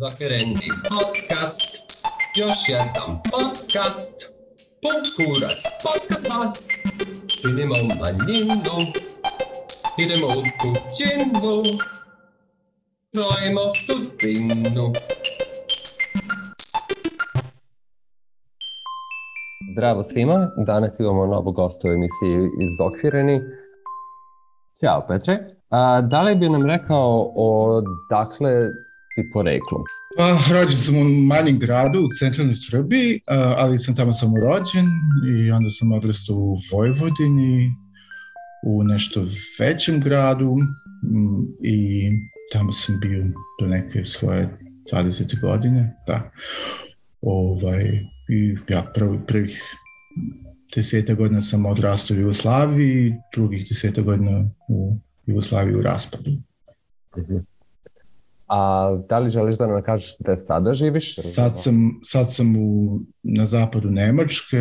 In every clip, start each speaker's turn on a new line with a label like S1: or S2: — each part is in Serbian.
S1: Zakrendi podcast, još jedan podcast, pun kurac podcast, činimo manjinu, idemo u kućinu, krojimo sudbinu. Zdravo svima, danas imamo novu gostu u emisiji Izokvireni. Ćao Petre, A, da li bi nam rekao o dakle i poreklom?
S2: Pa, rođen sam u manjem gradu u centralnoj Srbiji, ali sam tamo samo rođen i onda sam odrastao u Vojvodini, u nešto većem gradu i tamo sam bio do neke svoje 20. godine, da. Ovaj, I ja prvi, prvih deseta godina sam odrastao u Jugoslaviji, drugih deseta godina u Jugoslaviji u raspadu. Uh mhm.
S1: A da li želiš da nam kažeš gde sada živiš?
S2: Sad sam, sad sam u, na zapadu Nemačke,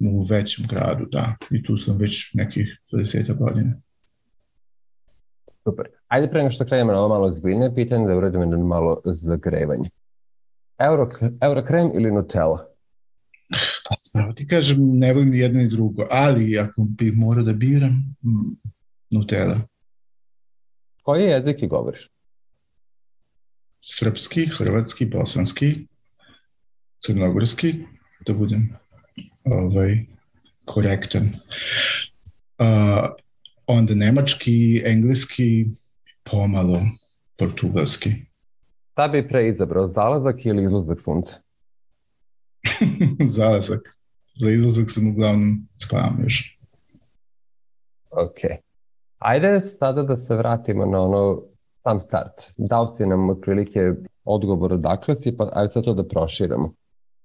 S2: u većem gradu, da. I tu sam već nekih 20 godina.
S1: Super. Ajde pre nego što krenemo na ovo malo zbiljne pitanje da uradimo na malo zagrevanje. Euro, Eurokrem ili Nutella?
S2: Pa znamo ti kažem, ne volim ni jedno ni drugo, ali ako bih morao da biram, mm, Nutella.
S1: Koji jezik i govoriš?
S2: Srpski, hrvatski, bosanski, crnogorski, da budem ovaj, korektan. Uh, onda nemački, engleski, pomalo portugalski.
S1: Šta bi pre izabrao, zalazak ili izlazak sunca?
S2: zalazak. Za izlazak sam uglavnom spavam još.
S1: Ok. Ajde sada da se vratimo na ono sam start. Dao si nam otprilike odgovor odakle si, pa ajde sad to da proširamo.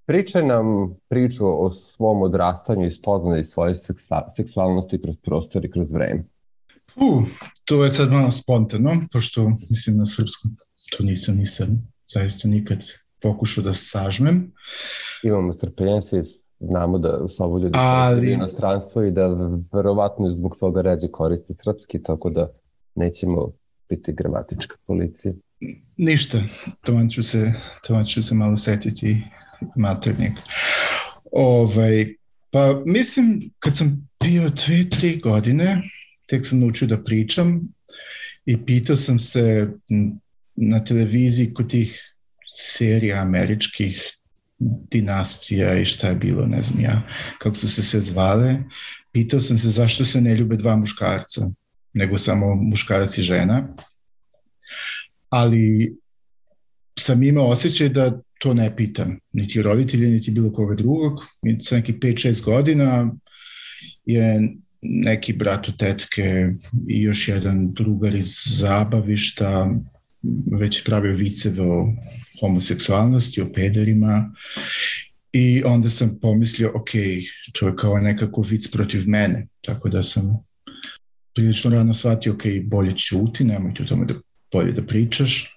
S1: Pričaj nam priču o svom odrastanju i spoznaju svoje seksa, seksualnosti kroz prostor i kroz vreme.
S2: Uh, to je sad malo spontano, pošto mislim na srpskom to nisam, nisam zaista nikad pokušao da sažmem.
S1: Imamo strpljenje, svi znamo da su ovo ljudi Ali... inostranstvo i da verovatno zbog toga ređe koriste srpski, tako da nećemo biti gramatička policija?
S2: Ništa, to ću se, to ću se malo setiti maternjeg. Ovaj, pa mislim, kad sam bio dve, tri godine, tek sam naučio da pričam i pitao sam se na televiziji kod tih serija američkih dinastija i šta je bilo, ne znam ja, kako su se sve zvale. Pitao sam se zašto se ne ljube dva muškarca nego samo muškarac i žena. Ali sam imao osjećaj da to ne pitam, niti roditelje, niti bilo koga drugog. Sa nekih 5-6 godina je neki brat od tetke i još jedan drugar iz zabavišta već pravio viceve o homoseksualnosti, o pederima i onda sam pomislio, ok, to je kao nekako vic protiv mene, tako da sam prilično rano shvatio, ok, bolje ćuti, nemoj ti o tome da bolje da pričaš.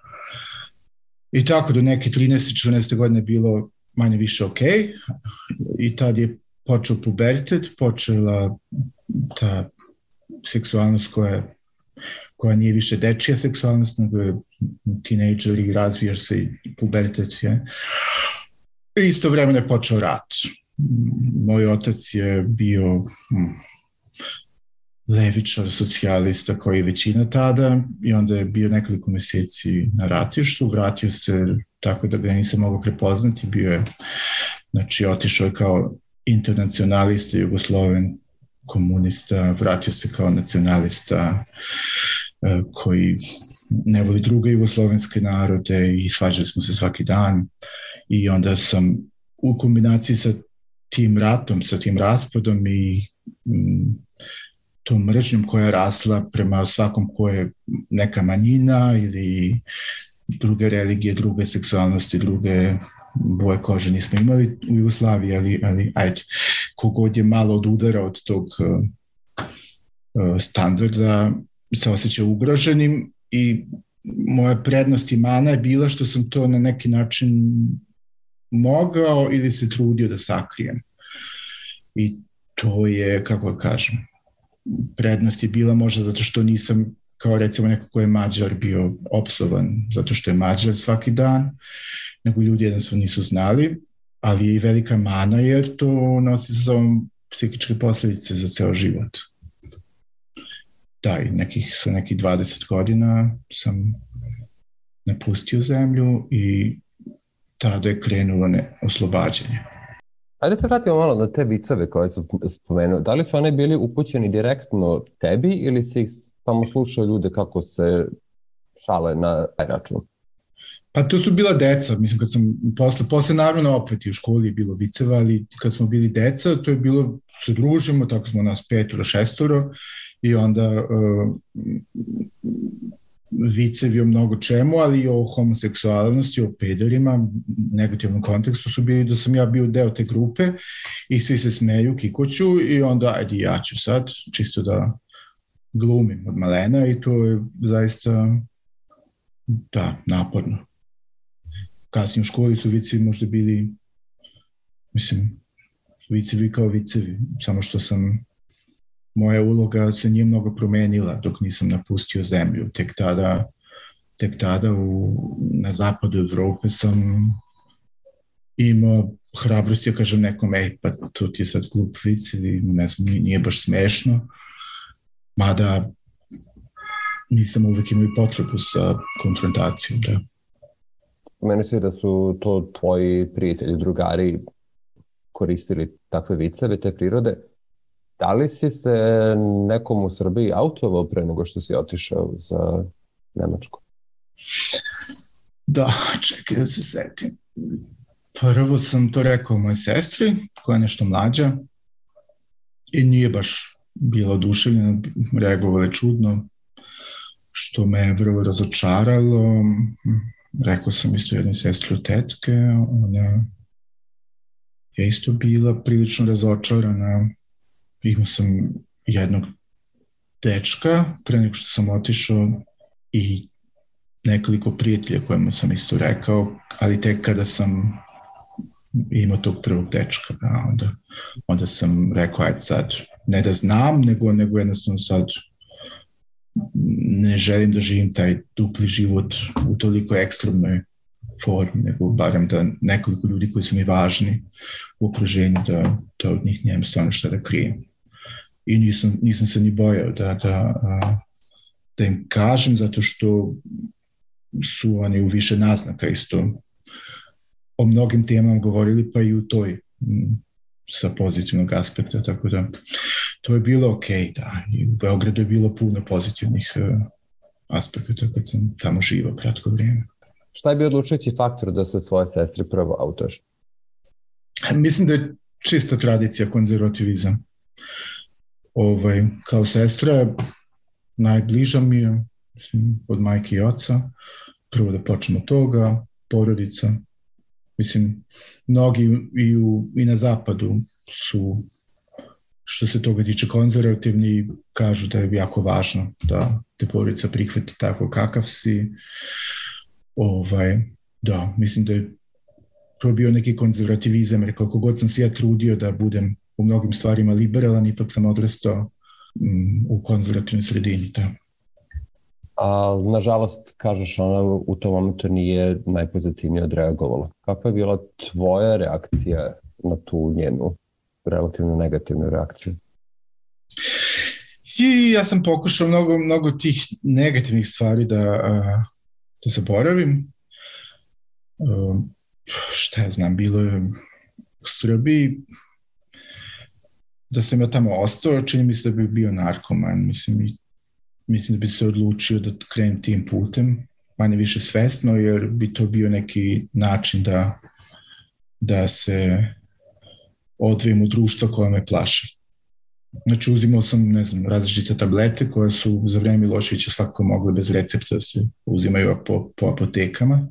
S2: I tako do neke 13. 14. godine bilo manje više ok. I tad je počeo pubertet, počela ta seksualnost koja koja nije više dečija seksualnost, nego je tinejdžer i razvijaš se i pubertet. Je. I isto vremena je počeo rat. Moj otac je bio hm, levičar, socijalista koji je većina tada i onda je bio nekoliko meseci na ratištu, vratio se tako da ga nisam mogao prepoznati, bio je, znači otišao je kao internacionalista, jugosloven, komunista, vratio se kao nacionalista e, koji ne voli druge jugoslovenske narode i svađali smo se svaki dan. I onda sam u kombinaciji sa tim ratom, sa tim raspadom i mm, tom mržnjom koja je rasla prema svakom ko je neka manjina ili druge religije, druge seksualnosti, druge boje kože nismo imali u Jugoslaviji, ali, ali ajde, kogod je malo od udara od tog uh, standarda se osjeća ugroženim i moja prednost i mana je bila što sam to na neki način mogao ili se trudio da sakrijem. I to je, kako da kažem, prednost je bila možda zato što nisam kao recimo neko ko je mađar bio opsovan zato što je mađar svaki dan, nego ljudi jednostavno nisu znali, ali je i velika mana jer to nosi sa sobom psihičke posljedice za ceo život. Da, i nekih, sa nekih 20 godina sam napustio zemlju i tada je krenulo ne, oslobađanje.
S1: Ajde se vratimo malo na te vicove koje su spomenuo. Da li su one bili upućeni direktno tebi ili si samo slušao ljude kako se šale na taj račun?
S2: Pa to su bila deca, mislim kad sam posle, posle naravno opet i u školi je bilo viceva, ali kad smo bili deca, to je bilo, se družimo, tako smo nas petoro, šestoro i onda uh, vicevi o mnogo čemu, ali i o homoseksualnosti, o pederima, negativnom kontekstu su bili da sam ja bio deo te grupe i svi se smeju, kikoću i onda ajde ja ću sad, čisto da glumim od malena i to je zaista da, naporno. Kasnije u školi su vicevi možda bili mislim, vicevi kao vicevi, samo što sam moja uloga se nije mnogo promenila dok nisam napustio zemlju. Tek tada, tek tada u, na zapadu Evrope sam imao hrabrost ja kažem nekom, ej, pa to ti je sad glup vic ili ne znam, nije baš smešno. Mada nisam uvek imao potrebu sa konfrontacijom, da.
S1: Meni se da su to tvoji prijatelji, drugari koristili takve viceve te prirode. Da li si se nekom u Srbiji autovao pre nego što si otišao za Nemačku?
S2: Da, čekaj da se setim. Prvo sam to rekao mojoj sestri, koja je nešto mlađa, i nije baš bila oduševljena, reagovala je čudno, što me je vrlo razočaralo. Rekao sam isto jednoj sestri od tetke, ona je isto bila prilično razočarana, imao sam jednog dečka pre nego što sam otišao i nekoliko prijatelja kojima sam isto rekao, ali tek kada sam imao tog prvog dečka, da, onda, onda sam rekao, ajde sad, ne da znam, nego, nego jednostavno sad ne želim da živim taj dupli život u toliko ekstremnoj formi, nego barem da nekoliko ljudi koji su mi važni u okruženju, da, da od njih nemam stvarno šta da krijem i nisam, nisam se ni bojao da, da, da im kažem zato što su oni u više naznaka isto o mnogim temama govorili pa i u toj sa pozitivnog aspekta, tako da to je bilo ok, da, i u Beogradu je bilo puno pozitivnih uh, aspekta kad sam tamo živao kratko vrijeme.
S1: Šta je bio odlučujući faktor da se svoje sestre prvo autoš?
S2: Mislim da je čista tradicija konzervativizam ovaj, kao sestra najbliža mi je mislim, od majke i oca. Prvo da počnemo od toga, porodica. Mislim, mnogi i, u, i na zapadu su što se toga tiče konzervativni kažu da je jako važno da te porodica prihvati tako kakav si. Ovaj, da, mislim da je to bio neki konzervativizam, jer koliko god sam se ja trudio da budem u mnogim stvarima liberalan, ipak sam odrastao mm, u konzervativnoj sredini. Da.
S1: A, nažalost, kažeš, ona u tom momentu nije najpozitivnije odreagovala. Kakva je bila tvoja reakcija na tu njenu relativno negativnu reakciju?
S2: I ja sam pokušao mnogo, mnogo tih negativnih stvari da, da zaboravim. Šta ja znam, bilo je u Srbiji da sam ja tamo ostao, čini mi se da bi bio narkoman, mislim, i, mislim da bi se odlučio da krenem tim putem, manje više svesno, jer bi to bio neki način da, da se odvijem u društva koja me plaše. Znači uzimao sam, ne znam, različite tablete koje su za vreme Miloševića svakako mogle bez recepta da se uzimaju po, po apotekama.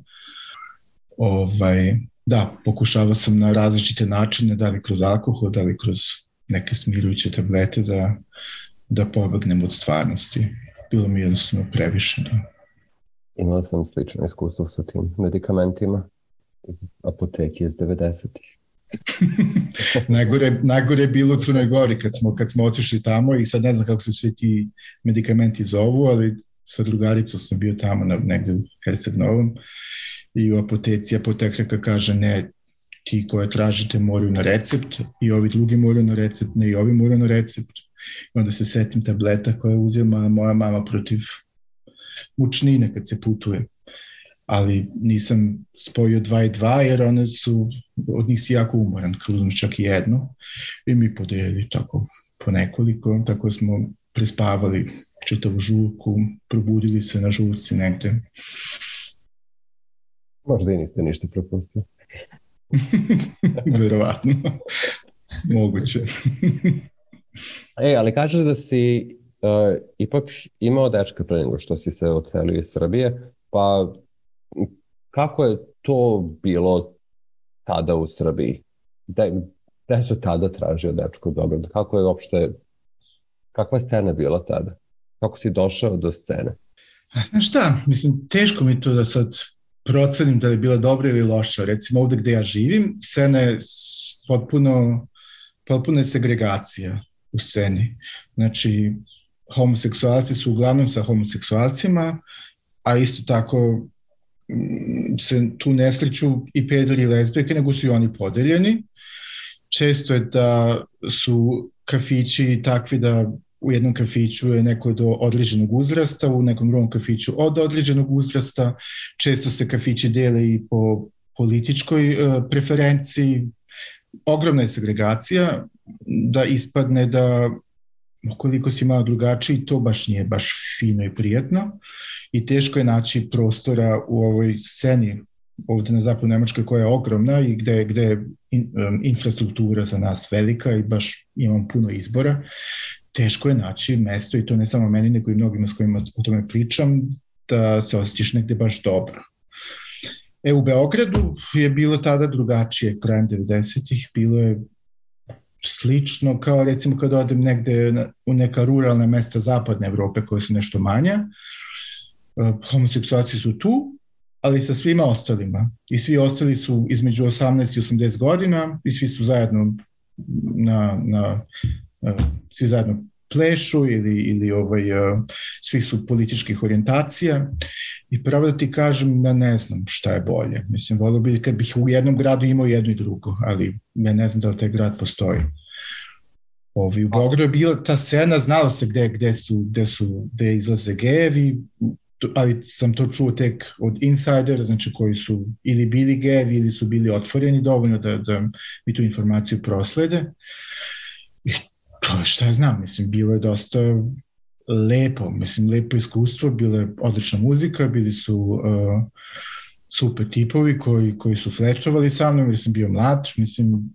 S2: Ovaj, da, pokušavao sam na različite načine, da li kroz alkohol, da li kroz neke smirujuće tablete da, da pobegnem od stvarnosti. Bilo mi jednostavno previše. Da.
S1: Imao sam slično iskustvo sa tim medikamentima apoteki iz 90-ih.
S2: najgore, najgore je bilo u Crnoj Gori kad smo, kad smo otišli tamo i sad ne znam kako se svi ti medikamenti zovu, ali sa drugaricom sam bio tamo na, negde u Herceg Novom i u apoteci apotekarka kaže ne, ti koje tražite moraju na recept i ovi drugi moraju na recept, ne i ovi moraju na recept. I onda se setim tableta koje uzima moja mama protiv mučnine kad se putuje. Ali nisam spojio dva i dva jer one su, od njih si jako umoran, kad čak i jedno i mi podelili tako po nekoliko, tako smo prespavali čitavu žurku, probudili se na žurci negde.
S1: Možda i niste ništa propustili.
S2: Verovatno. Moguće.
S1: e, ali kažeš da si uh, ipak imao dečka pre nego što si se odselio iz Srbije, pa kako je to bilo tada u Srbiji? Gde, gde se tada tražio dečko dobro? Kako je uopšte, kakva je scena bila tada? Kako si došao do scene?
S2: Znaš šta, mislim, teško mi to da sad procenim da li je bila dobra ili loša. Recimo ovde gde ja živim, scena je potpuno, potpuno je segregacija u sceni. Znači, homoseksualci su uglavnom sa homoseksualcima, a isto tako mm, se tu ne sliču i pederi i lesbijke, nego su i oni podeljeni. Često je da su kafići takvi da u jednom kafiću je neko do određenog uzrasta, u nekom drugom kafiću od određenog uzrasta. Često se kafići dele i po političkoj uh, preferenciji. Ogromna je segregacija da ispadne da ukoliko si malo drugačiji, to baš nije baš fino i prijetno i teško je naći prostora u ovoj sceni ovde na zapadu Nemačkoj koja je ogromna i gde, gde je in, um, infrastruktura za nas velika i baš imam puno izbora teško je naći mesto i to ne samo meni, nego i mnogima s kojima o tome pričam, da se osjećaš negde baš dobro. E, u Beogradu je bilo tada drugačije, krajem 90-ih, bilo je slično kao recimo kad odem negde u neka ruralna mesta zapadne Evrope koje su nešto manja, e, homoseksualci su tu, ali sa svima ostalima. I svi ostali su između 18 i 80 godina i svi su zajedno na, na svi zajedno plešu ili, ili ovaj, svi su političkih orijentacija i pravo da ti kažem ja ne znam šta je bolje. Mislim, volio bi kad bih u jednom gradu imao jedno i drugo, ali ja ne znam da li taj grad postoji. Ovi, u Beogradu je bila ta scena, znalo se gde, gde su, gde su, gde izlaze gejevi, ali sam to čuo tek od insidera, znači koji su ili bili gejevi ili su bili otvoreni dovoljno da, da mi tu informaciju proslede. Uh, to šta ja znam, mislim, bilo je dosta lepo, mislim, lepo iskustvo, bila je odlična muzika, bili su uh, super tipovi koji, koji su fletovali sa mnom, jer sam bio mlad, mislim,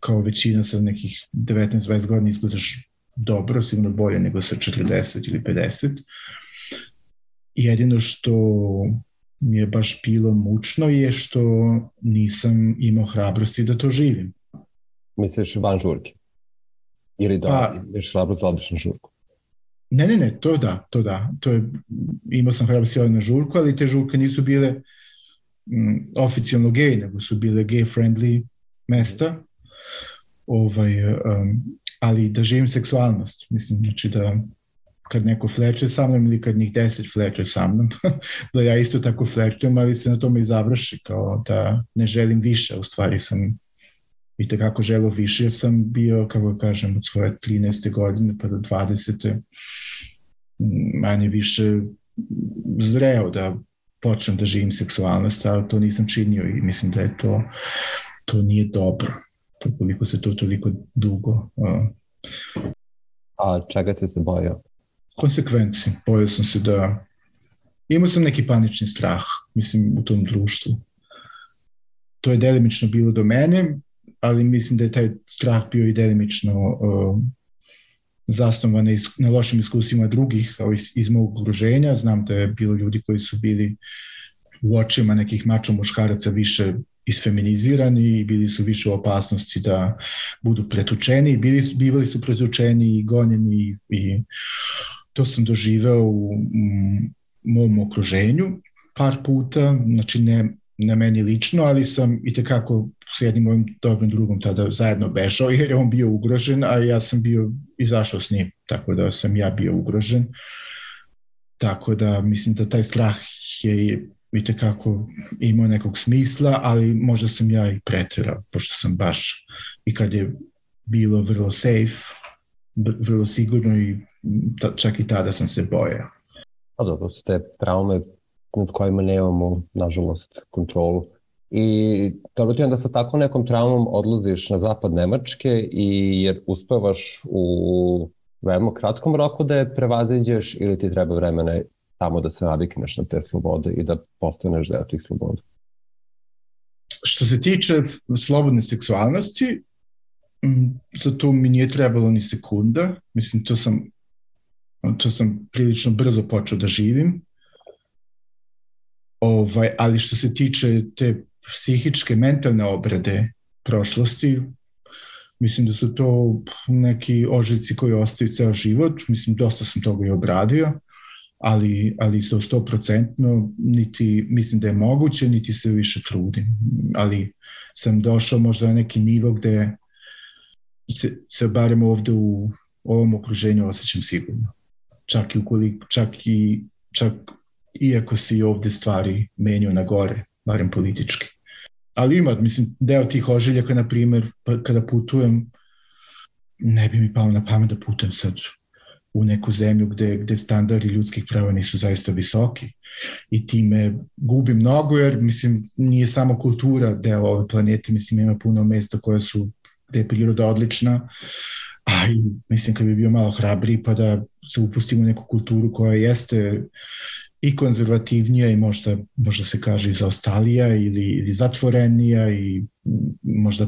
S2: kao većina sa nekih 19-20 godina izgledaš dobro, sigurno bolje nego sa 40 ili 50. Jedino što mi je baš bilo mučno je što nisam imao hrabrosti da to živim.
S1: Misliš van žurke? Ili da pa, ideš hrabro za odličnu žurku?
S2: Ne, ne, ne, to da, to da. To je, imao sam hrabro si na žurku, ali te žurke nisu bile mm, oficijalno gej, nego su bile gay-friendly mesta. Ovaj, um, ali da živim seksualnost. Mislim, znači da kad neko flertuje sa mnom ili kad njih deset flertuje sa mnom, da ja isto tako flertujem, ali se na tome i završi, kao da ne želim više, u stvari sam i tekako želeo više, jer sam bio, kako da kažem, od svoje 13. godine pa do 20. manje više zreo da počnem da živim seksualnost, ali to nisam činio i mislim da je to, to nije dobro, koliko se to toliko dugo.
S1: A čega si se bojao?
S2: Konsekvenci. Bojao sam se da imao sam neki panični strah, mislim, u tom društvu. To je delimično bilo do mene, ali mislim da je taj strah bio i delimično uh, zasnovan na, na lošim iskustvima drugih, iz, iz mog okruženja. Znam da je bilo ljudi koji su bili u očima nekih mačo muškaraca više isfeminizirani i bili su više u opasnosti da budu pretučeni, bili, bivali su pretučeni i gonjeni i, to sam doživeo u mom okruženju par puta, znači ne, na meni lično, ali sam i tekako s jednim mojim dobrim drugom tada zajedno bešao jer je on bio ugrožen, a ja sam bio izašao s njim, tako da sam ja bio ugrožen. tako da mislim da taj strah je i kako imao nekog smisla, ali možda sam ja i preterao, pošto sam baš i kad je bilo vrlo safe, vrlo sigurno i čak i tada sam se bojao.
S1: Pa dobro, su te traume nad kojima nemamo, nažalost, kontrolu. I dobro ti onda sa tako nekom traumom odlaziš na zapad Nemačke i jer uspevaš u veoma kratkom roku da je prevaziđeš ili ti treba vremena tamo da se navikneš na te slobode i da postaneš deo tih sloboda?
S2: Što se tiče slobodne seksualnosti, za to mi nije trebalo ni sekunda. Mislim, to sam, to sam prilično brzo počeo da živim. Ovaj, ali što se tiče te psihičke, mentalne obrade prošlosti, mislim da su to neki ožiljci koji ostaju ceo život. Mislim, dosta sam toga i obradio, ali, ali to stoprocentno niti mislim da je moguće, niti se više trudim. Ali sam došao možda na neki nivo gde se, se barem ovde u ovom okruženju osjećam sigurno. Čak i ukoliko, čak i, čak iako se i ovde stvari menjaju na gore, barem politički. Ali ima, mislim, deo tih ožiljaka, na primer, pa kada putujem, ne bi mi palo na pamet da putujem sad u neku zemlju gde, gde standardi ljudskih prava nisu zaista visoki i time gubi mnogo jer mislim nije samo kultura deo ove planete, mislim ima puno mesta koje su gde je priroda odlična a i mislim kad bi bio malo hrabri pa da se upustimo u neku kulturu koja jeste i konzervativnija i možda, možda se kaže i zaostalija ili, ili zatvorenija i možda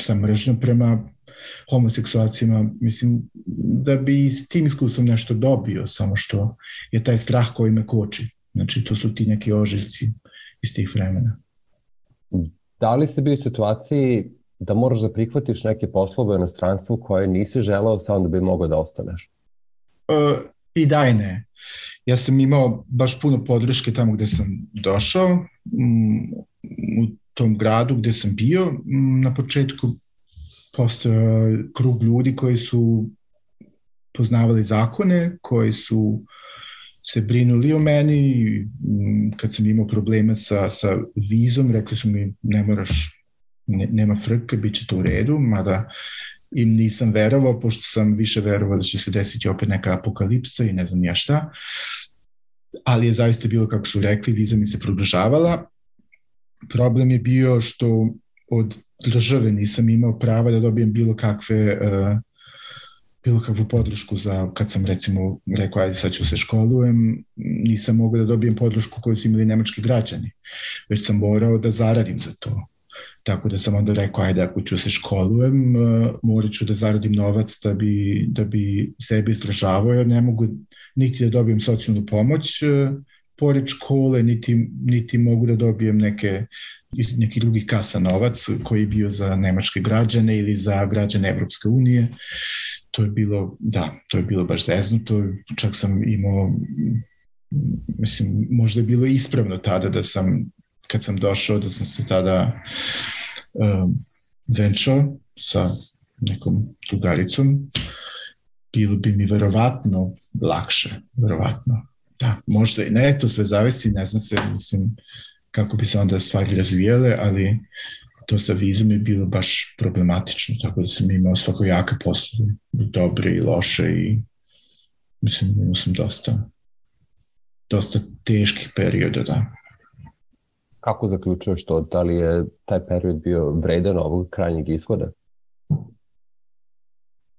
S2: sa mržnjom prema homoseksualcima, mislim da bi s tim iskustvom nešto dobio, samo što je taj strah koji me koči. Znači, to su ti neki ožiljci iz tih vremena.
S1: Da li se bio u situaciji da moraš da prihvatiš neke poslove u inostranstvu koje nisi želao samo da bi mogao da ostaneš?
S2: Uh, I da i ne. Ja sam imao baš puno podrške tamo gde sam došao, mm, u tom gradu gde sam bio mm, na početku postoje krug ljudi koji su poznavali zakone, koji su se brinuli o meni, mm, kad sam imao probleme sa, sa vizom, rekli su mi ne moraš, ne, nema frke, bit će to u redu, mada im nisam verovao, pošto sam više verovao da će se desiti opet neka apokalipsa i ne znam ja šta, ali je zaista bilo kako su rekli, viza mi se produžavala. Problem je bio što od države nisam imao prava da dobijem bilo kakve uh, bilo kakvu podršku za, kad sam recimo rekao, ajde sad ću se školujem, nisam mogao da dobijem podršku koju su imali nemački građani, već sam morao da zaradim za to. Tako da sam onda rekao, ajde ako ću se školujem, uh, morat ću da zaradim novac da bi, da bi sebe izdržavao, jer ne mogu niti da dobijem socijalnu pomoć, uh, pored škole, niti, niti mogu da dobijem neke, iz nekih drugih kasa novac koji je bio za nemačke građane ili za građane Evropske unije. To je bilo, da, to je bilo baš zeznuto, čak sam imao, mislim, možda je bilo ispravno tada da sam, kad sam došao, da sam se tada um, venčao sa nekom drugaricom, bilo bi mi verovatno lakše, verovatno da, možda i ne, to sve zavisi, ne znam se, mislim, kako bi se onda stvari razvijale, ali to sa vizom je bilo baš problematično, tako da sam imao svako jake poslove, dobre i loše i mislim, imao sam dosta, dosta teških perioda, da.
S1: Kako zaključuješ to? Da li je taj period bio vredan ovog krajnjeg ishoda?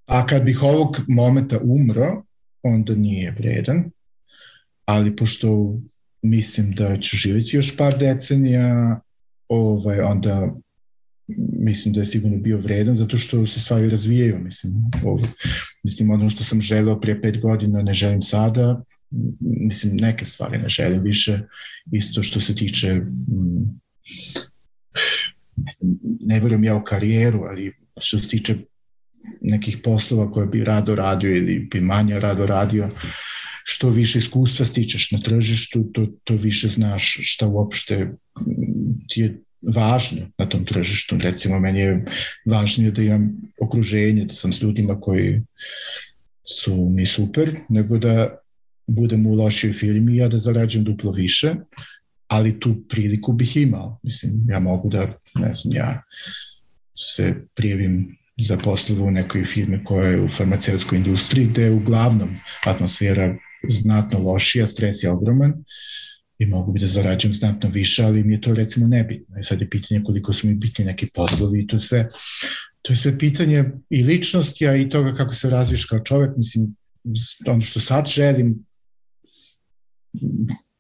S2: A kad bih ovog momenta umro, onda nije vredan, ali pošto mislim da ću živjeti još par decenija, ovaj, onda mislim da je sigurno bio vredan zato što se stvari razvijaju mislim, ovaj, mislim ono što sam želeo prije pet godina ne želim sada mislim neke stvari ne želim više isto što se tiče mm, ne verujem ja u karijeru ali što se tiče nekih poslova koje bi rado radio ili bi manje rado radio što više iskustva stičeš na tržištu, to, to više znaš šta uopšte ti je važno na tom tržištu. Recimo, meni je važnije da imam okruženje, da sam s ljudima koji su mi super, nego da budem u lošoj firmi, ja da zarađujem duplo više, ali tu priliku bih imao. Mislim, ja mogu da, ne znam, ja se prijavim za poslovu u nekoj firme koja je u farmaceutskoj industriji, gde je uglavnom atmosfera znatno lošija, stres je ogroman i mogu bi da zarađujem znatno više, ali mi je to recimo nebitno. I sad je pitanje koliko su mi bitni neki poslovi i to sve, to je sve pitanje i ličnosti, a i toga kako se razviš kao čovek. Mislim, ono što sad želim,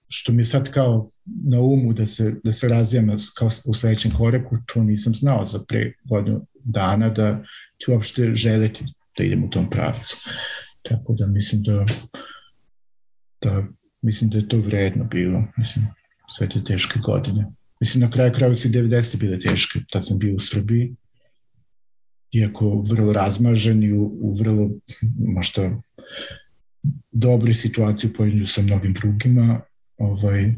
S2: što mi je sad kao na umu da se, da se razvijam kao u sledećem koraku, to nisam znao za pre godinu dana da ću uopšte želeti da idem u tom pravcu. Tako da mislim da, da mislim da je to vredno bilo, mislim, sve te teške godine. Mislim, na kraju kraju si 90. bile teške, tad sam bio u Srbiji, iako vrlo razmažen i u, u vrlo možda dobroj situaciji pojedinju sa mnogim drugima, ovaj,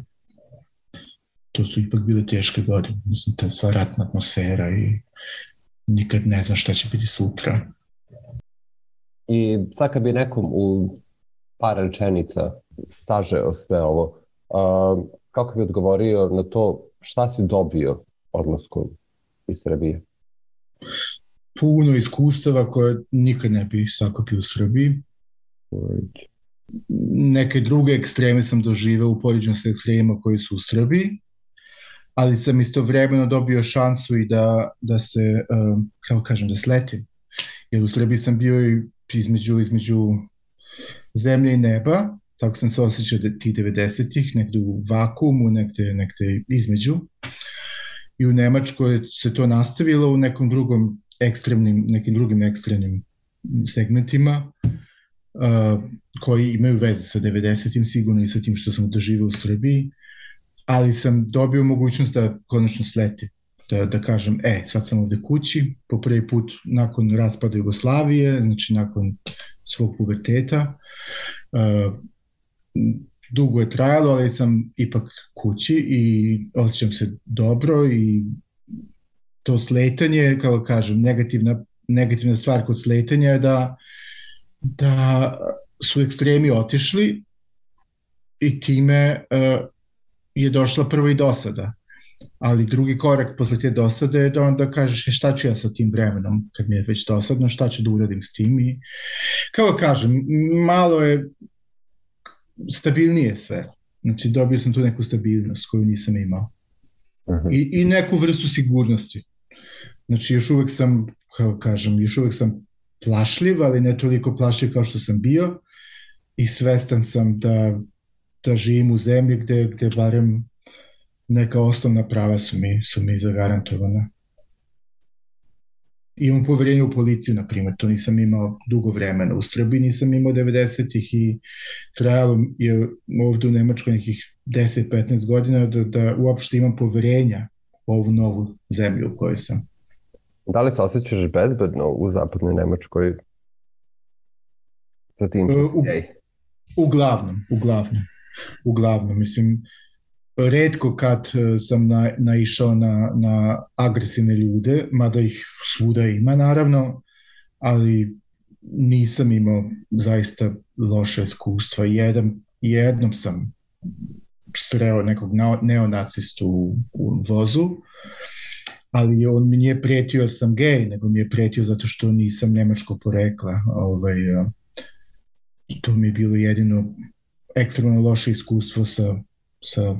S2: to su ipak bile teške godine. Mislim, ta sva ratna atmosfera i nikad ne znam šta će biti sutra.
S1: I sad kad bi nekom u par rečenica sažeo sve ovo, uh, kako bi odgovorio na to šta si dobio odlaskom iz Srbije?
S2: Puno iskustava koje nikad ne bi sakopio u Srbiji. Neke druge ekstreme sam doživeo u poređenju sa ekstremima koji su u Srbiji, ali sam istovremeno dobio šansu i da, da se, kako kažem, da sletim. Jer u Srbiji sam bio i između, između zemlje i neba, tako sam se osjećao tih 90-ih, nekde u vakumu, nekde, nekde između. I u Nemačkoj se to nastavilo u nekom drugom ekstremnim, nekim drugim ekstremnim segmentima uh, koji imaju veze sa 90-im sigurno i sa tim što sam doživio u Srbiji, ali sam dobio mogućnost da konačno sletim da, da kažem, e, sad sam ovde kući, po prvi put nakon raspada Jugoslavije, znači nakon svog puberteta. Uh, dugo je trajalo, ali sam ipak kući i osjećam se dobro i to sletanje, kao kažem, negativna, negativna stvar kod sletanja je da, da su ekstremi otišli i time uh, je došla prvo i dosada ali drugi korak posle te dosade je da onda kažeš e, šta ću ja sa tim vremenom kad mi je već dosadno, šta ću da uradim s tim i kao kažem, malo je stabilnije sve. Znači dobio sam tu neku stabilnost koju nisam imao. I, I neku vrstu sigurnosti. Znači još uvek sam, kao kažem, još uvek sam plašljiv, ali ne toliko plašljiv kao što sam bio i svestan sam da, da živim u zemlji gde, gde barem neka osnovna prava su mi, su mi zagarantovana. Imam poverenje u policiju, na primjer, to nisam imao dugo vremena. U Srbiji nisam imao 90-ih i trajalo je ovde u Nemačkoj nekih 10-15 godina da, da uopšte imam poverenja u ovu novu zemlju u kojoj sam.
S1: Da li se osjećaš bezbedno u zapadnoj Nemačkoj sa tim što si
S2: Uglavnom, uglavnom. Uglavnom, mislim, redko kad e, sam na, naišao na, na agresivne ljude, mada ih svuda ima naravno, ali nisam imao zaista loše iskustva. Jedan, jednom sam sreo nekog neonacistu u, u vozu, ali on mi nije pretio jer sam gej, nego mi je pretio zato što nisam nemačko porekla. Ovaj, to mi je bilo jedino ekstremno loše iskustvo sa, sa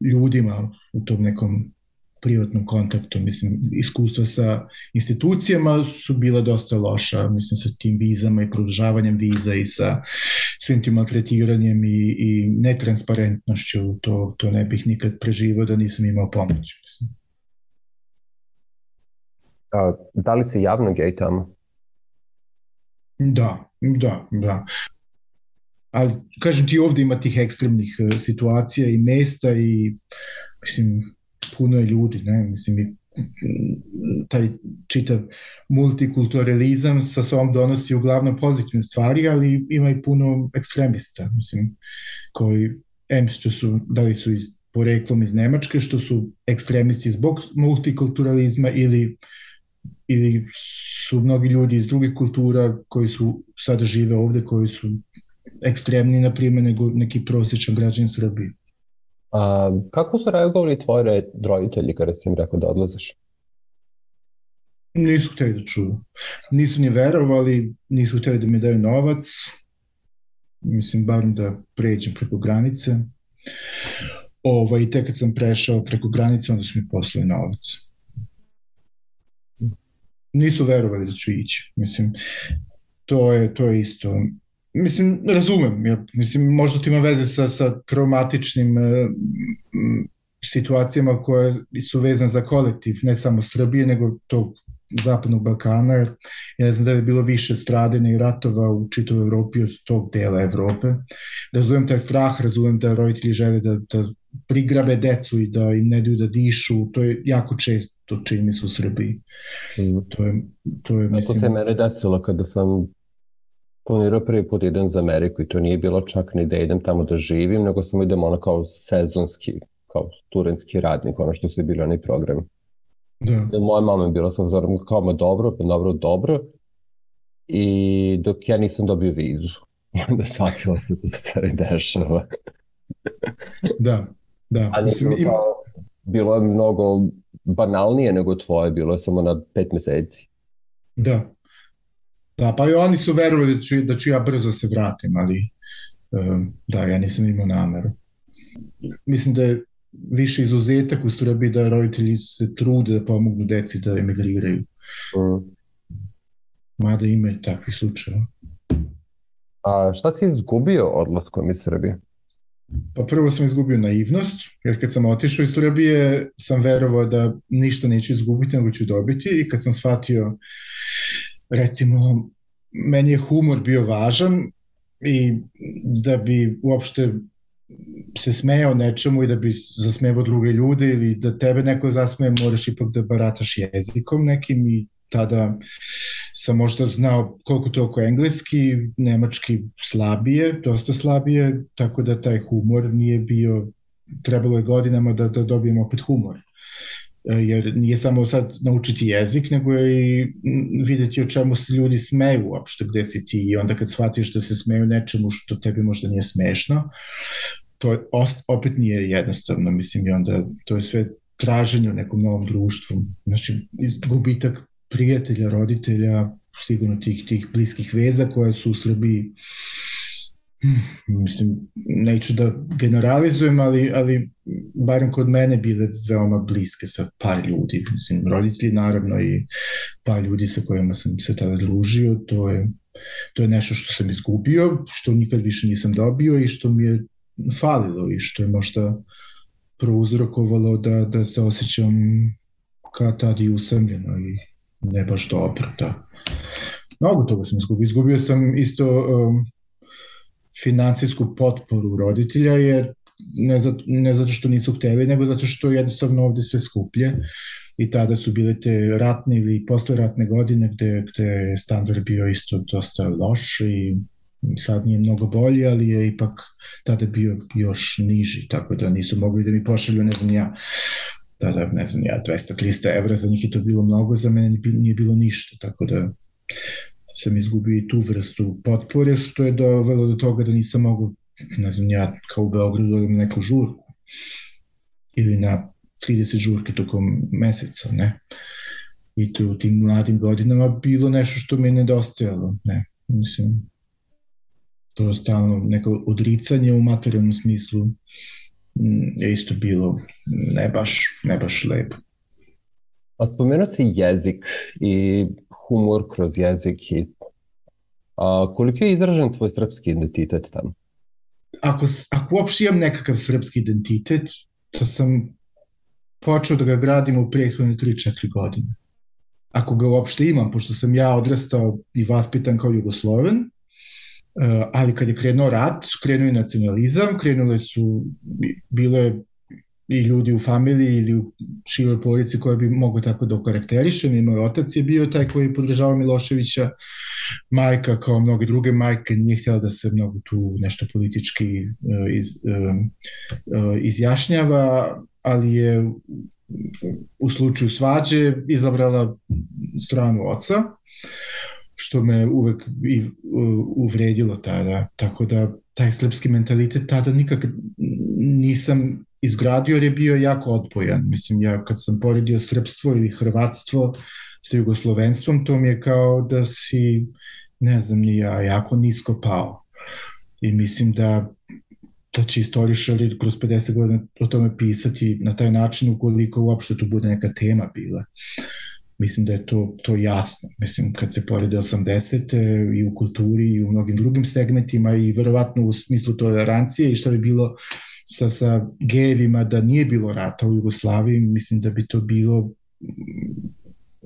S2: ljudima u tom nekom privatnom kontaktu. Mislim, iskustva sa institucijama su bila dosta loša, mislim, sa tim vizama i produžavanjem viza i sa svim tim maltretiranjem i, i netransparentnošću, to, to ne bih nikad preživao da nisam imao pomoć. Mislim.
S1: A, da li se javno gej tamo?
S2: Da, da, da ali kažem ti ovde ima tih ekstremnih e, situacija i mesta i mislim puno je ljudi, ne, mislim i taj čitav multikulturalizam sa sobom donosi uglavnom pozitivne stvari, ali ima i puno ekstremista, mislim, koji em što su, da li su iz poreklom iz Nemačke, što su ekstremisti zbog multikulturalizma ili ili su mnogi ljudi iz drugih kultura koji su sada žive ovde, koji su ekstremni, na primjer, nego neki prosječan građan Srbije.
S1: A, kako su reagovali tvoji roditelji kada si im rekao da odlaziš?
S2: Nisu hteli da čuju. Nisu ni verovali, nisu hteli da mi daju novac, mislim, bar da pređem preko granice. Ovo, I tek kad sam prešao preko granice, onda su mi poslali novac. Nisu verovali da ću ići. Mislim, to je, to je isto. Mislim, razumem, ja, mislim, možda to ima veze sa, sa traumatičnim uh, situacijama koje su vezane za kolektiv, ne samo Srbije, nego tog zapadnog Balkana, jer ja ne znam da je bilo više stradene i ratova u čitovoj Evropi od tog dela Evrope. Razumem taj strah, razumem da roditelji žele da, da prigrabe decu i da im ne daju da dišu, to je jako često čini mi se u Srbiji. Mm. To je, to je,
S1: mislim... Tako se mene desilo kada sam planirao prvi put idem za Ameriku i to nije bilo čak ni da idem tamo da živim, nego sam idem ono kao sezonski, kao studentski radnik, ono što su bili oni programi. Da. Moja mama je bila sam zorom kao ma dobro, pa dobro, dobro. I dok ja nisam dobio vizu. I onda shvatila se da stvari dešava.
S2: da, da.
S1: Ali Mislim, im... kao, bilo je mnogo banalnije nego tvoje, bilo je samo na pet meseci.
S2: Da. Da, pa i oni su verovali da ću, da ću ja brzo se vratim, ali da, ja nisam imao nameru. Mislim da je više izuzetak u Srbiji da roditelji se trude da pomognu deci da emigriraju. Mm. Mada ima i takvih slučajeva.
S1: A šta si izgubio odlaskom iz Srbije?
S2: Pa prvo sam izgubio naivnost, jer kad sam otišao iz Srbije sam verovao da ništa neću izgubiti, nego ću dobiti i kad sam shvatio, recimo, meni je humor bio važan i da bi uopšte se smejao nečemu i da bi zasmevao druge ljude ili da tebe neko zasmeje, moraš ipak da barataš jezikom nekim i tada sam možda znao koliko to oko engleski, nemački slabije, dosta slabije, tako da taj humor nije bio, trebalo je godinama da, da dobijem opet humor. E, jer nije samo sad naučiti jezik, nego je i videti o čemu se ljudi smeju uopšte, gde si ti i onda kad shvatiš da se smeju nečemu što tebi možda nije smešno, to opet nije jednostavno, mislim, i onda to je sve traženje u nekom novom društvu. Znači, gubitak prijatelja, roditelja, sigurno tih, tih bliskih veza koje su u Srbiji mislim, neću da generalizujem, ali, ali barem kod mene bile veoma bliske sa par ljudi, mislim, roditelji naravno i par ljudi sa kojima sam se tada družio, to je, to je nešto što sam izgubio, što nikad više nisam dobio i što mi je falilo i što je možda prouzrokovalo da, da se osjećam kao tad i usamljeno i ne baš dobro, da. Mnogo toga sam izgubio. Izgubio sam isto um, financijsku potporu roditelja, jer ne zato, ne zato što nisu hteli, nego zato što jednostavno ovde sve skuplje i tada su bile te ratne ili posleratne godine gde, gde je standard bio isto dosta loš i sad nije mnogo bolji, ali je ipak tada bio još niži, tako da nisu mogli da mi pošalju, ne znam ja, tada, ne znam ja, 200-300 evra, za njih je to bilo mnogo, za mene nije bilo ništa, tako da sam izgubio i tu vrstu potpore, što je dovelo do toga da nisam mogu, ne znam ja, kao u Beogradu da neku žurku ili na 30 žurke tokom meseca, ne? I to u tim mladim godinama bilo nešto što mi je nedostajalo, ne? Mislim, to je stalno neko odricanje u materijalnom smislu mm, je isto bilo ne baš, ne baš lepo.
S1: A spomenuo si jezik i humor kroz jezik i a, koliko je izražen tvoj srpski identitet tamo?
S2: Ako, ako uopšte imam nekakav srpski identitet, to sam počeo da ga gradim u prethodne 3-4 godine. Ako ga uopšte imam, pošto sam ja odrastao i vaspitan kao Jugosloven, ali kad je krenuo rat, krenuo i nacionalizam, krenule su, bilo je i ljudi u familiji ili u široj porodici koja bi mogo tako da okarakteriše. Moj otac je bio taj koji podržava Miloševića, majka kao mnoge druge majke nije htjela da se mnogo tu nešto politički eh, iz, eh, izjašnjava, ali je u slučaju svađe izabrala stranu oca. Što me uvek i uvredilo tada. Tako da taj srpski mentalitet tada nikak nisam izgradio jer je bio jako odpojan. Mislim, ja kad sam poredio srpstvo ili hrvatstvo sa jugoslovenstvom, to mi je kao da si, ne znam ni ja, jako nisko pao. I mislim da da će istorišari kroz 50 godina o tome pisati na taj način ukoliko uopšte to bude neka tema bila. Mislim da je to, to jasno. Mislim, kad se porede 80. i u kulturi i u mnogim drugim segmentima i verovatno u smislu tolerancije i što bi bilo sa, sa gejevima da nije bilo rata u Jugoslaviji, mislim da bi to bilo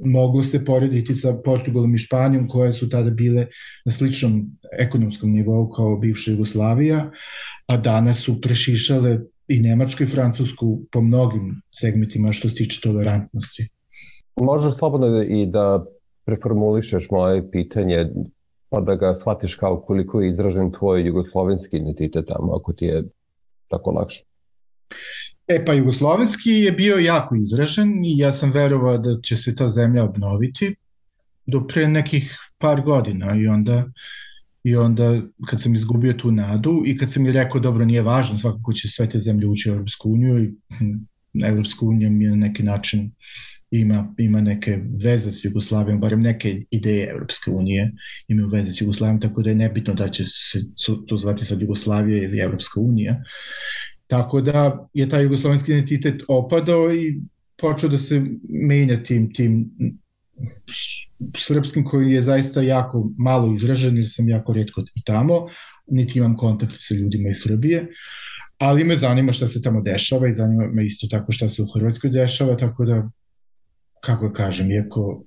S2: moglo se porediti sa Portugalom i Španijom koje su tada bile na sličnom ekonomskom nivou kao bivša Jugoslavija, a danas su prešišale i Nemačku i Francusku po mnogim segmentima što se tiče tolerantnosti.
S1: Možeš slobodno i da preformulišeš moje pitanje pa da ga shvatiš kao koliko je izražen tvoj jugoslovenski identitet tamo, ako ti je tako lakše.
S2: E pa jugoslovenski je bio jako izražen i ja sam verovao da će se ta zemlja obnoviti do pre nekih par godina i onda i onda kad sam izgubio tu nadu i kad sam mi rekao dobro nije važno svakako će sve te zemlje ući u Europsku uniju i hm, Europska unija mi je na neki način ima, ima neke veze s Jugoslavijom, barem neke ideje Europske unije imaju veze s Jugoslavijom, tako da je nebitno da će se to zvati sad Jugoslavija ili Europska unija. Tako da je taj jugoslovenski identitet opadao i počeo da se menja tim, tim srpskim koji je zaista jako malo izražen jer sam jako redko i tamo, niti imam kontakt sa ljudima iz Srbije, ali me zanima šta se tamo dešava i zanima me isto tako šta se u Hrvatskoj dešava, tako da, kako kažem, iako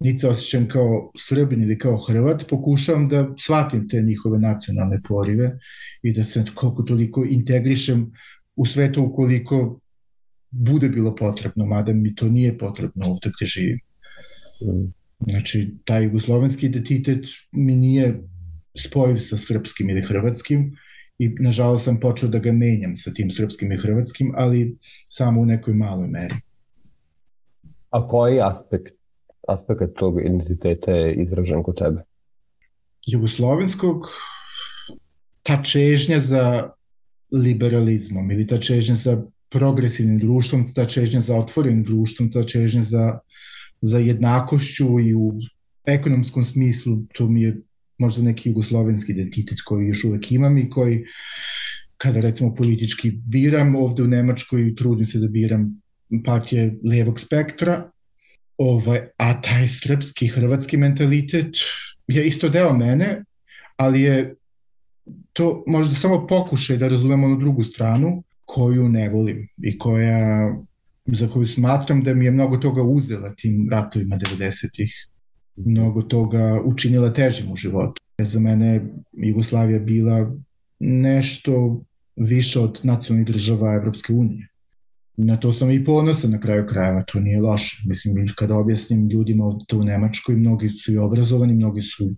S2: niti se osjećam kao Srbin ili kao Hrvat, pokušavam da shvatim te njihove nacionalne porive i da se koliko toliko integrišem u sve to ukoliko bude bilo potrebno, mada mi to nije potrebno ovde gde živim. Znači, taj jugoslovenski identitet mi nije spojiv sa srpskim ili hrvatskim i nažalost sam počeo da ga menjam sa tim srpskim i hrvatskim, ali samo u nekoj maloj meri.
S1: A koji aspekt aspekt tog identiteta je izražen kod tebe?
S2: Jugoslovenskog ta čežnja za liberalizmom ili ta čežnja za progresivnim društvom, ta čežnja za otvorenim društvom, ta čežnja za, za jednakošću i u ekonomskom smislu, to mi je možda neki jugoslovenski identitet koji još uvek imam i koji kada recimo politički biram ovde u Nemačkoj trudim se da biram partije levog spektra Ovaj, a taj srpski, hrvatski mentalitet je isto deo mene, ali je to možda samo pokušaj da razumemo onu drugu stranu koju ne volim i koja za koju smatram da mi je mnogo toga uzela tim ratovima 90-ih. Mnogo toga učinila težim u životu. Jer za mene Jugoslavija bila nešto više od nacionalnih država Evropske unije na to sam i ponosan na kraju krajeva, to nije loše. Mislim, kada objasnim ljudima to u Nemačkoj, mnogi su i obrazovani, mnogi su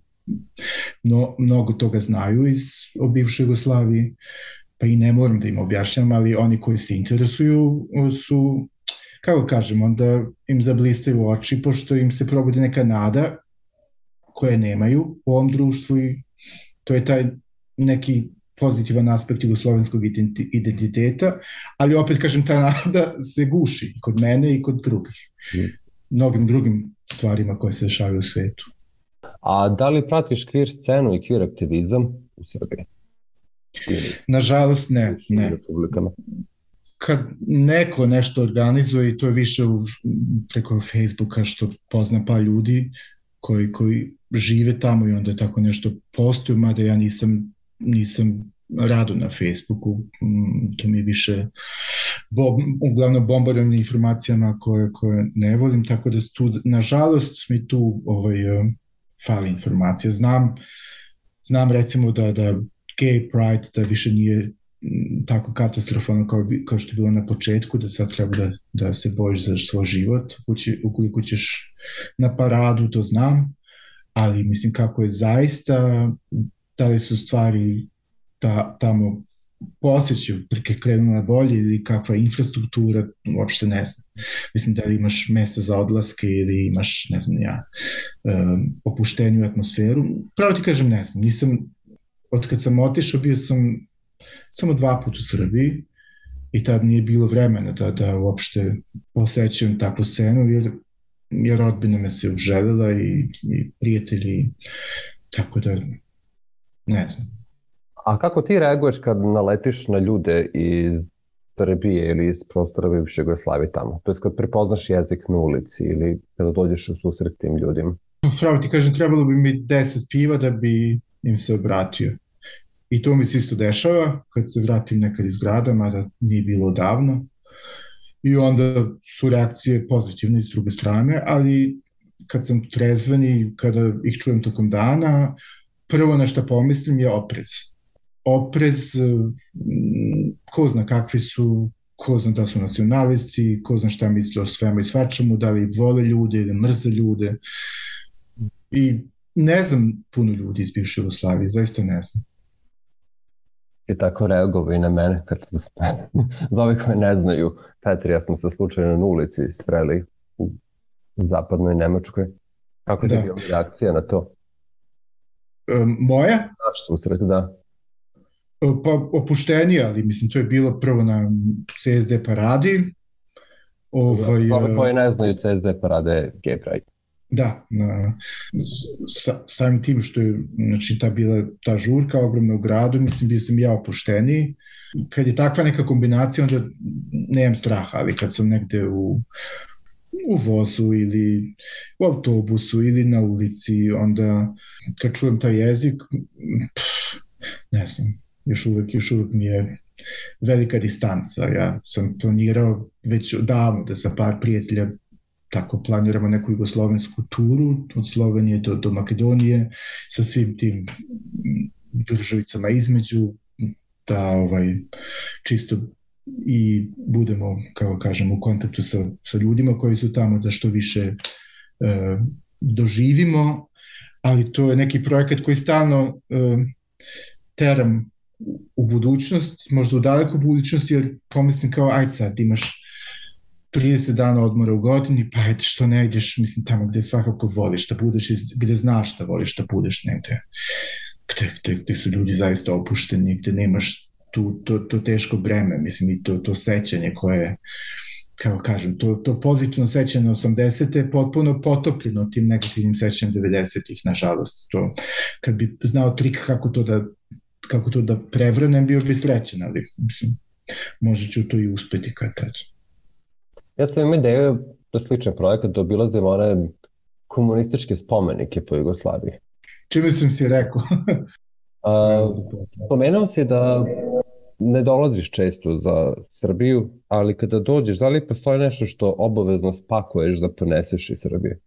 S2: no, mnogo toga znaju iz o bivšoj Jugoslaviji, pa i ne moram da im objašnjam, ali oni koji se interesuju su, kako kažem, onda im zablistaju oči, pošto im se probudi neka nada koje nemaju u ovom društvu i to je taj neki pozitivan aspekt jugoslovenskog identiteta, ali opet kažem ta nada se guši kod mene i kod drugih. Mm. Mnogim drugim stvarima koje se dešavaju u svetu.
S1: A da li pratiš kvir scenu i kvir aktivizam u Srbiji?
S2: Ili Nažalost ne, ne. Republikama? Kad neko nešto organizuje i to je više u, preko Facebooka što pozna pa ljudi koji, koji žive tamo i onda tako nešto postoju, mada ja nisam nisam rado na Facebooku, mm, to mi je više bo, uglavnom bombardujem informacijama koje, koje ne volim, tako da tu, nažalost, mi tu ovaj, eh, fali informacija. Znam, znam recimo da, da gay pride da više nije mm, tako katastrofalno kao, kao što je bilo na početku, da sad treba da, da se bojiš za svoj život. Ukoliko ćeš na paradu, to znam, ali mislim kako je zaista da li su stvari ta, tamo posjećaju, prike krenu na bolje ili kakva infrastruktura, uopšte ne znam. Mislim da li imaš mesta za odlaske ili imaš, ne znam ja, um, opuštenju atmosferu. Pravo ti kažem, ne znam, nisam, od kad sam otišao bio sam samo dva puta u Srbiji i tad nije bilo vremena da, da uopšte posećujem takvu scenu, jer, jer rodbina me se uželjela i, i prijatelji, tako da ne znam.
S1: A kako ti reaguješ kad naletiš na ljude iz Srbije ili iz prostora bivše Jugoslavije tamo? To je kad prepoznaš jezik na ulici ili kada dođeš u susret tim ljudima?
S2: Pravo ti kažem, trebalo bi mi 10 piva da bi im se obratio. I to mi se isto dešava kad se vratim nekad iz grada, mada nije bilo davno. I onda su reakcije pozitivne s druge strane, ali kad sam trezven i kada ih čujem tokom dana, prvo na što pomislim je oprez. Oprez, ko zna kakvi su, ko zna da su nacionalisti, ko zna šta misle o svemu i svačemu, da li vole ljude ili mrze ljude. I ne znam puno ljudi iz bivše Jugoslavije, zaista ne znam
S1: i tako reagovao i na mene kad smo se, za ove koje ne znaju, Petri ja smo se slučajno na ulici spreli u zapadnoj Nemačkoj. Kako da. je bila reakcija na to?
S2: Um, moja?
S1: Naš susret, da.
S2: E, pa opuštenije, ali mislim to je bilo prvo na CSD paradi.
S1: Ovaj, ove koje ne znaju CSD parade Gay Pride.
S2: Da, na, sa, samim tim što je znači, ta bila ta žurka ogromna u gradu, mislim bio sam ja opušteniji. Kad je takva neka kombinacija, onda nemam straha, ali kad sam negde u, u vozu ili u autobusu ili na ulici, onda kad čujem taj jezik, pff, ne znam, još uvek, još uvek mi je velika distanca. Ja sam planirao već davno da sa par prijatelja tako planiramo neku jugoslovensku turu od Slovenije do, do Makedonije sa svim tim državicama između da ovaj čisto i budemo kao kažem u kontaktu sa, sa ljudima koji su tamo da što više e, doživimo ali to je neki projekat koji stalno e, teram u budućnost, možda u daleku budućnost, jer pomislim kao, aj sad, imaš 30 dana odmora u godini, pa ajde što ne ideš, mislim, tamo gde svakako voliš da budeš, gde znaš da voliš da budeš negde, gde, gde, gde su ljudi zaista opušteni, gde nemaš tu, to, to teško breme, mislim, i to, to sećanje koje kao kažem, to, to pozitivno sećanje 80. je potpuno potopljeno tim negativnim sećanjem 90-ih, nažalost. To, kad bi znao trik kako to da kako to da prevrnem, bio bi srećen, ali mislim, možda ću to i uspeti kad tačno.
S1: Ja sam imao ideju da sličan projekat da obilazim one komunističke spomenike po Jugoslaviji.
S2: Čime sam si rekao?
S1: A, pomenuo si da ne dolaziš često za Srbiju, ali kada dođeš, da li postoji nešto što obavezno spakuješ da poneseš iz Srbije?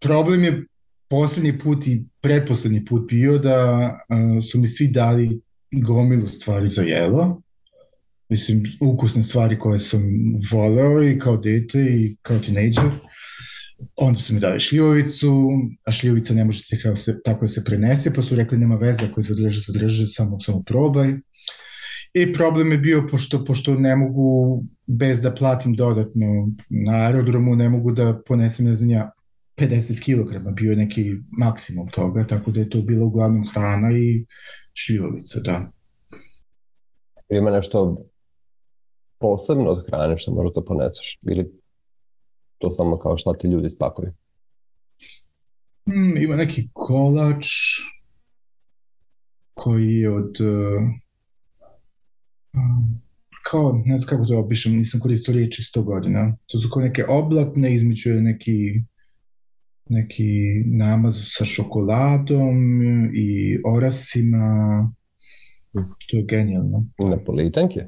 S2: Problem je poslednji put i pretposlednji put bio da uh, su mi svi dali gomilu stvari za jelo mislim, ukusne stvari koje sam voleo i kao dete i kao tinejdžer. Onda su mi dali šljivovicu, a šljivovica ne možete kao se, tako da se prenese, pa su rekli nema veze ako je zadrže, zadrže, samo, samo probaj. I problem je bio, pošto, pošto ne mogu, bez da platim dodatno na aerodromu, ne mogu da ponesem, ne znam ja, 50 kg, bio je neki maksimum toga, tako da je to bila uglavnom hrana i šljivovica, da.
S1: Ima nešto posebno od hrane što možda poneseš? Ili to samo kao šta ti ljudi spakuju?
S2: Hmm, ima neki kolač koji je od uh, kao, ne znam kako to opišem, nisam koristio riječi 100 godina. To su kao neke oblatne, između je neki neki namaz sa šokoladom i orasima. To je genijalno.
S1: Napolitanke?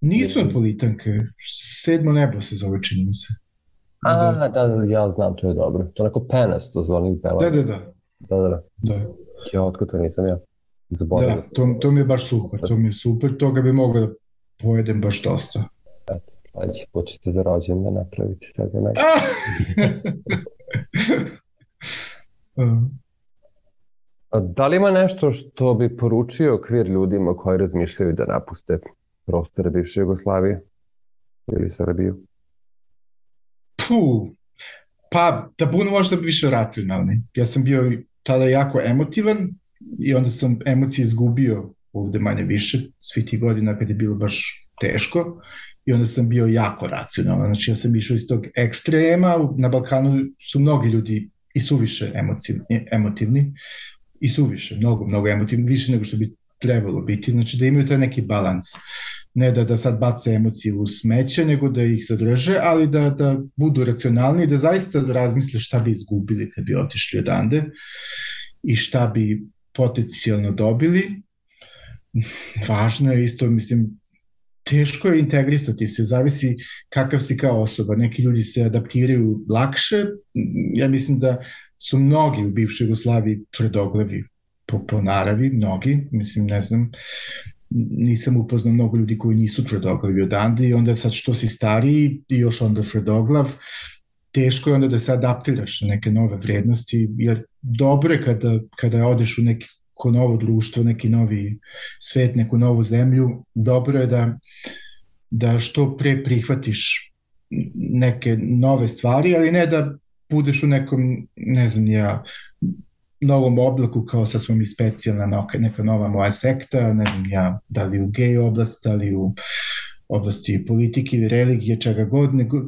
S2: Nisu napolitanke, sedmo nebo se zove, čini mi se.
S1: A, da, da, da, ja znam, to je dobro. To je onako penas, to zvoni peva.
S2: Da, da, da.
S1: Da, da, da.
S2: da.
S1: Ja, otko to nisam ja.
S2: Zaboravio da, to, to mi je baš super, to mi je super, toga bi mogao da pojedem baš dosta.
S1: Eto, sledeći put ćete za rođen da napraviti toga ne. Da li ima nešto što bi poručio okvir ljudima koji razmišljaju da napuste prostore bivše Jugoslavije ili Srbiju?
S2: Puh, pa da budu možda više racionalni. Ja sam bio tada jako emotivan i onda sam emocije izgubio ovde manje više, svi ti godina kad je bilo baš teško i onda sam bio jako racionalan. Znači ja sam išao iz tog ekstrema, na Balkanu su mnogi ljudi i suviše emotivni, emotivni i suviše, mnogo, mnogo emotivni, više nego što bi trebalo biti, znači da imaju taj neki balans. Ne da, da sad bace emocije u smeće, nego da ih zadrže, ali da, da budu racionalni, da zaista razmisle šta bi izgubili kad bi otišli odande i šta bi potencijalno dobili. Važno je isto, mislim, teško je integrisati se, zavisi kakav si kao osoba. Neki ljudi se adaptiraju lakše, ja mislim da su mnogi u bivšoj Jugoslaviji tvrdoglavi po, po naravi, mnogi, mislim, ne znam, nisam upoznao mnogo ljudi koji nisu tvrdoglavi odande i onda sad što si stariji i još onda tvrdoglav, teško je onda da se adaptiraš na neke nove vrednosti, jer dobro je kada, kada odeš u neko novo društvo, neki novi svet, neku novu zemlju, dobro je da, da što pre prihvatiš neke nove stvari, ali ne da budeš u nekom, ne znam ja, novom oblaku kao sad smo mi specijalna neka nova moja sekta, ne znam ja, da li u gej oblast, da li u oblasti politike ili religije, čega god, nego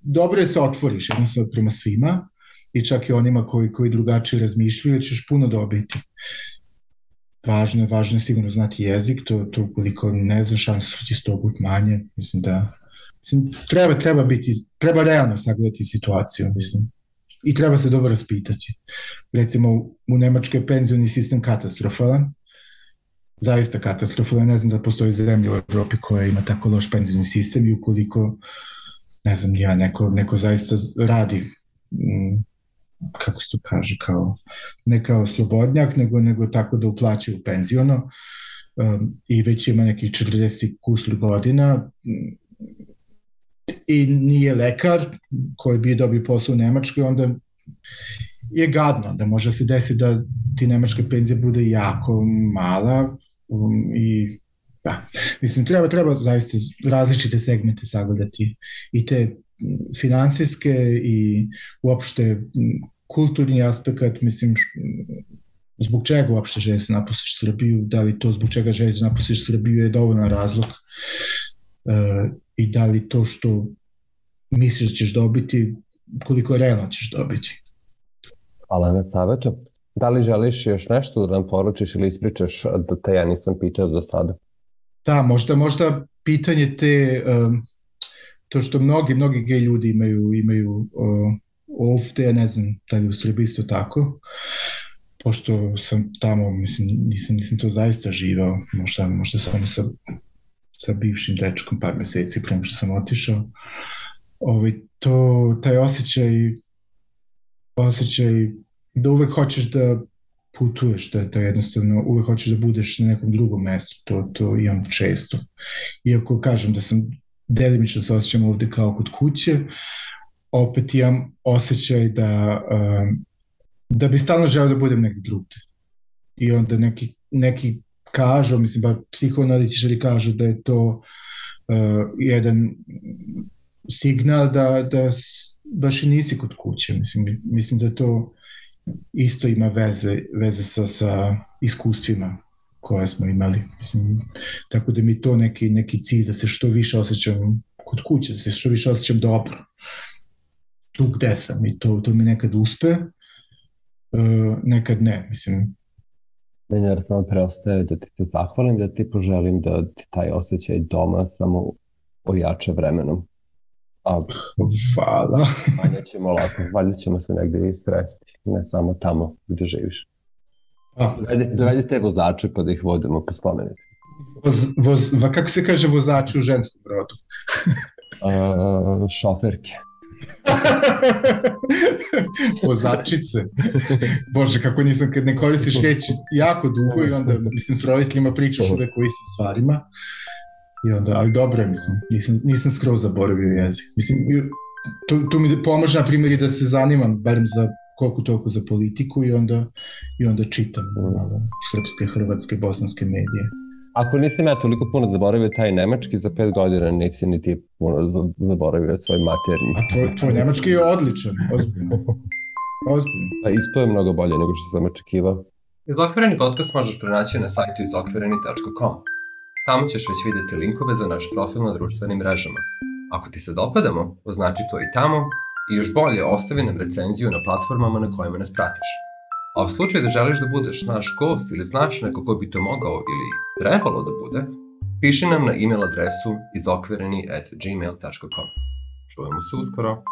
S2: dobro je da se otvoriš jednostavno prema svima i čak i onima koji, koji drugačije razmišljaju, ćeš puno dobiti važno je, važno je sigurno znati jezik, to, to ukoliko ne znaš šansa će sto put manje, mislim da mislim, treba, treba biti, treba realno sagledati situaciju, mislim. I treba se dobro raspitati. Recimo, u Nemačkoj je penzioni sistem katastrofalan, zaista katastrofalan, ne znam da postoji zemlja u Evropi koja ima tako loš penzioni sistem i ukoliko ne znam ja, neko, neko zaista radi mm, kako se to kaže, kao, ne kao slobodnjak, nego, nego tako da uplaćaju penziono um, i već ima nekih 40 kusur godina i nije lekar koji bi dobio posao u Nemačkoj, onda je gadno. Da može se desiti da ti nemačke penzije bude jako mala um, i da, mislim, treba, treba zaista različite segmente sagledati. I te finansijske i uopšte kulturni aspekt, mislim, zbog čega uopšte želiš da napustiš Srbiju, da li to zbog čega želiš da napustiš Srbiju je dovoljan razlog uh, i da li to što misliš da ćeš dobiti, koliko realno ćeš dobiti.
S1: Hvala na savjetu. Da li želiš još nešto da nam poručiš ili ispričaš da te ja nisam pitao do sada?
S2: Da, možda, možda pitanje te, um, to što mnogi, mnogi gej ljudi imaju, imaju ovde, ne znam da li u Srbiji isto tako, pošto sam tamo, mislim, nisam, nisam to zaista živao, možda, možda samo sa, sa bivšim dečkom par meseci prema što sam otišao, ovaj, to, taj osjećaj osjećaj da uvek hoćeš da putuješ, da, da jednostavno uvek hoćeš da budeš na nekom drugom mestu, to, to imam često. Iako kažem da sam delimično se osjećam ovde kao kod kuće, opet imam osjećaj da, um, da bi stalno želeo da budem neki drugde. I onda neki, neki kažu, mislim, ba psihoanalitičari kažu da je to uh, jedan signal da, da baš i nisi kod kuće. Mislim, mislim da to isto ima veze, veze sa, sa iskustvima koje smo imali. Mislim, tako da mi to neki, neki cilj da se što više osjećam kod kuće, da se što više osjećam dobro tu gde sam i to, to mi nekad uspe, uh, nekad ne, mislim.
S1: Meni jer samo preostaje da ti se zahvalim, da ti poželim da ti taj osjećaj doma samo ojača vremenom.
S2: A, Hvala.
S1: Valjda ćemo lako, valjda ćemo se negde istresti, ne samo tamo gde živiš. Dovedi, dovedi te vozače pa da ih vodimo po spomenici.
S2: Voz, voz, kako se kaže vozači u ženskom rodu?
S1: uh, šoferke.
S2: Vozačice. Bože, kako nisam, kad ne koristiš reč jako dugo i onda, mislim, s roditeljima pričaš uvek o istim stvarima. I onda, ali dobro je, mislim, nisam, nisam skroz zaboravio jezik. Mislim, tu, tu mi pomože, na primjer, i da se zanimam, barem za koliko toliko za politiku i onda, i onda čitam malo srpske, hrvatske, bosanske medije.
S1: Ako nisam ja toliko puno zaboravio taj nemački, za pet godina nisi ni ti puno zaboravio svoj maternji.
S2: A tvoj, tvoj nemački je odličan, ozbiljno. Ozbiljno.
S1: Pa ispo je mnogo bolje nego što sam očekivao. Izokvireni podcast možeš pronaći na sajtu izokvireni.com. Tamo ćeš već videti linkove za naš profil na društvenim mrežama. Ako ti se dopadamo, označi to i tamo i još bolje ostavi nam recenziju na platformama na kojima nas pratiš. A u slučaju da želiš da budeš naš gost ili znaš neko ko bi to mogao ili trebalo da bude, piši nam na e-mail adresu izokvireni at gmail.com. Čujemo se uskoro.